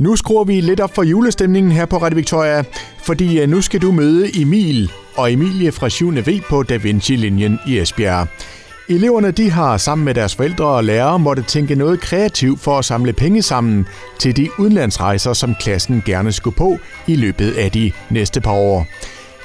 Nu skruer vi lidt op for julestemningen her på Radio Victoria, fordi øh, nu skal du møde Emil og Emilie fra 7. V på Da Vinci-linjen i Esbjerg. Eleverne de har sammen med deres forældre og lærere måtte tænke noget kreativt for at samle penge sammen til de udenlandsrejser, som klassen gerne skulle på i løbet af de næste par år.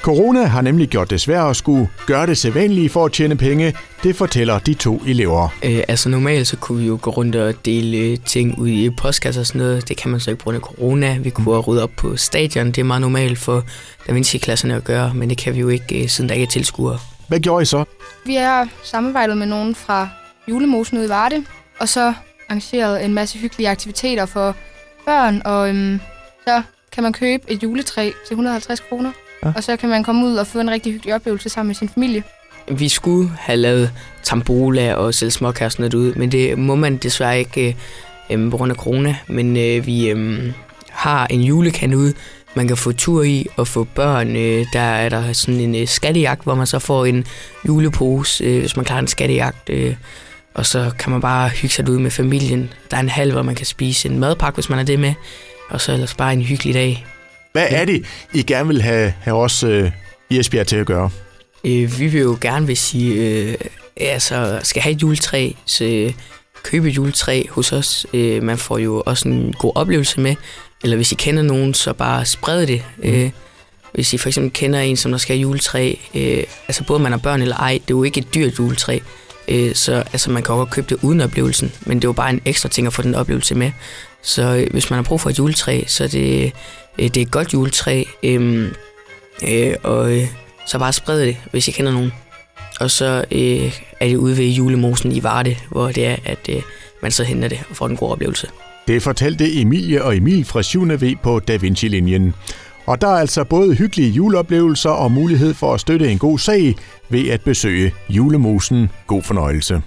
Corona har nemlig gjort det svært at skulle gøre det sædvanlige for at tjene penge. Det fortæller de to elever. Øh, altså normalt så kunne vi jo gå rundt og dele ting ud i postkasser og sådan noget. Det kan man så ikke på grund af corona. Vi kunne rydde op på stadion. Det er meget normalt for Da Vinci-klasserne at gøre, men det kan vi jo ikke, øh, siden der ikke er tilskuere. Hvad gjorde I så? Vi har samarbejdet med nogen fra Julemosen ude i Varde, og så arrangeret en masse hyggelige aktiviteter for børn, og øhm, så kan man købe et juletræ til 150 kroner, ja. og så kan man komme ud og få en rigtig hyggelig oplevelse sammen med sin familie. Vi skulle have lavet tambola og selv småkassen ud, men det må man desværre ikke øh, på grund af corona. Men øh, vi øh, har en julekande ude, man kan få tur i og få børn. Øh, der er der sådan en øh, skattejagt, hvor man så får en julepose, øh, hvis man klarer en skattejagt. Øh, og så kan man bare hygge sig ud med familien. Der er en halv, hvor man kan spise en madpakke, hvis man er det med. Og så ellers bare en hyggelig dag. Hvad er det, I gerne vil have, have os øh, i Esbjerg til at gøre? Øh, vi vil jo gerne vil sige, øh, altså skal have et juletræ, så øh, købe et juletræ hos os. Øh, man får jo også en god oplevelse med. Eller hvis I kender nogen, så bare spred det. Mm. Øh, hvis I for eksempel kender en, som der skal have juletræ, øh, altså både man har børn eller ej, det er jo ikke et dyrt juletræ. Øh, så altså, man kan godt købe det uden oplevelsen, men det er jo bare en ekstra ting at få den oplevelse med. Så øh, hvis man har brug for et juletræ, så er det, øh, det er et godt juletræ. Øh, øh, og øh, så bare spred det, hvis I kender nogen. Og så øh, er det ude ved julemosen i Varde, hvor det er, at øh, man så henter det og får en god oplevelse. Det fortalte Emilie og Emil fra 7. V på Da Vinci-linjen. Og der er altså både hyggelige juleoplevelser og mulighed for at støtte en god sag ved at besøge julemosen. God fornøjelse.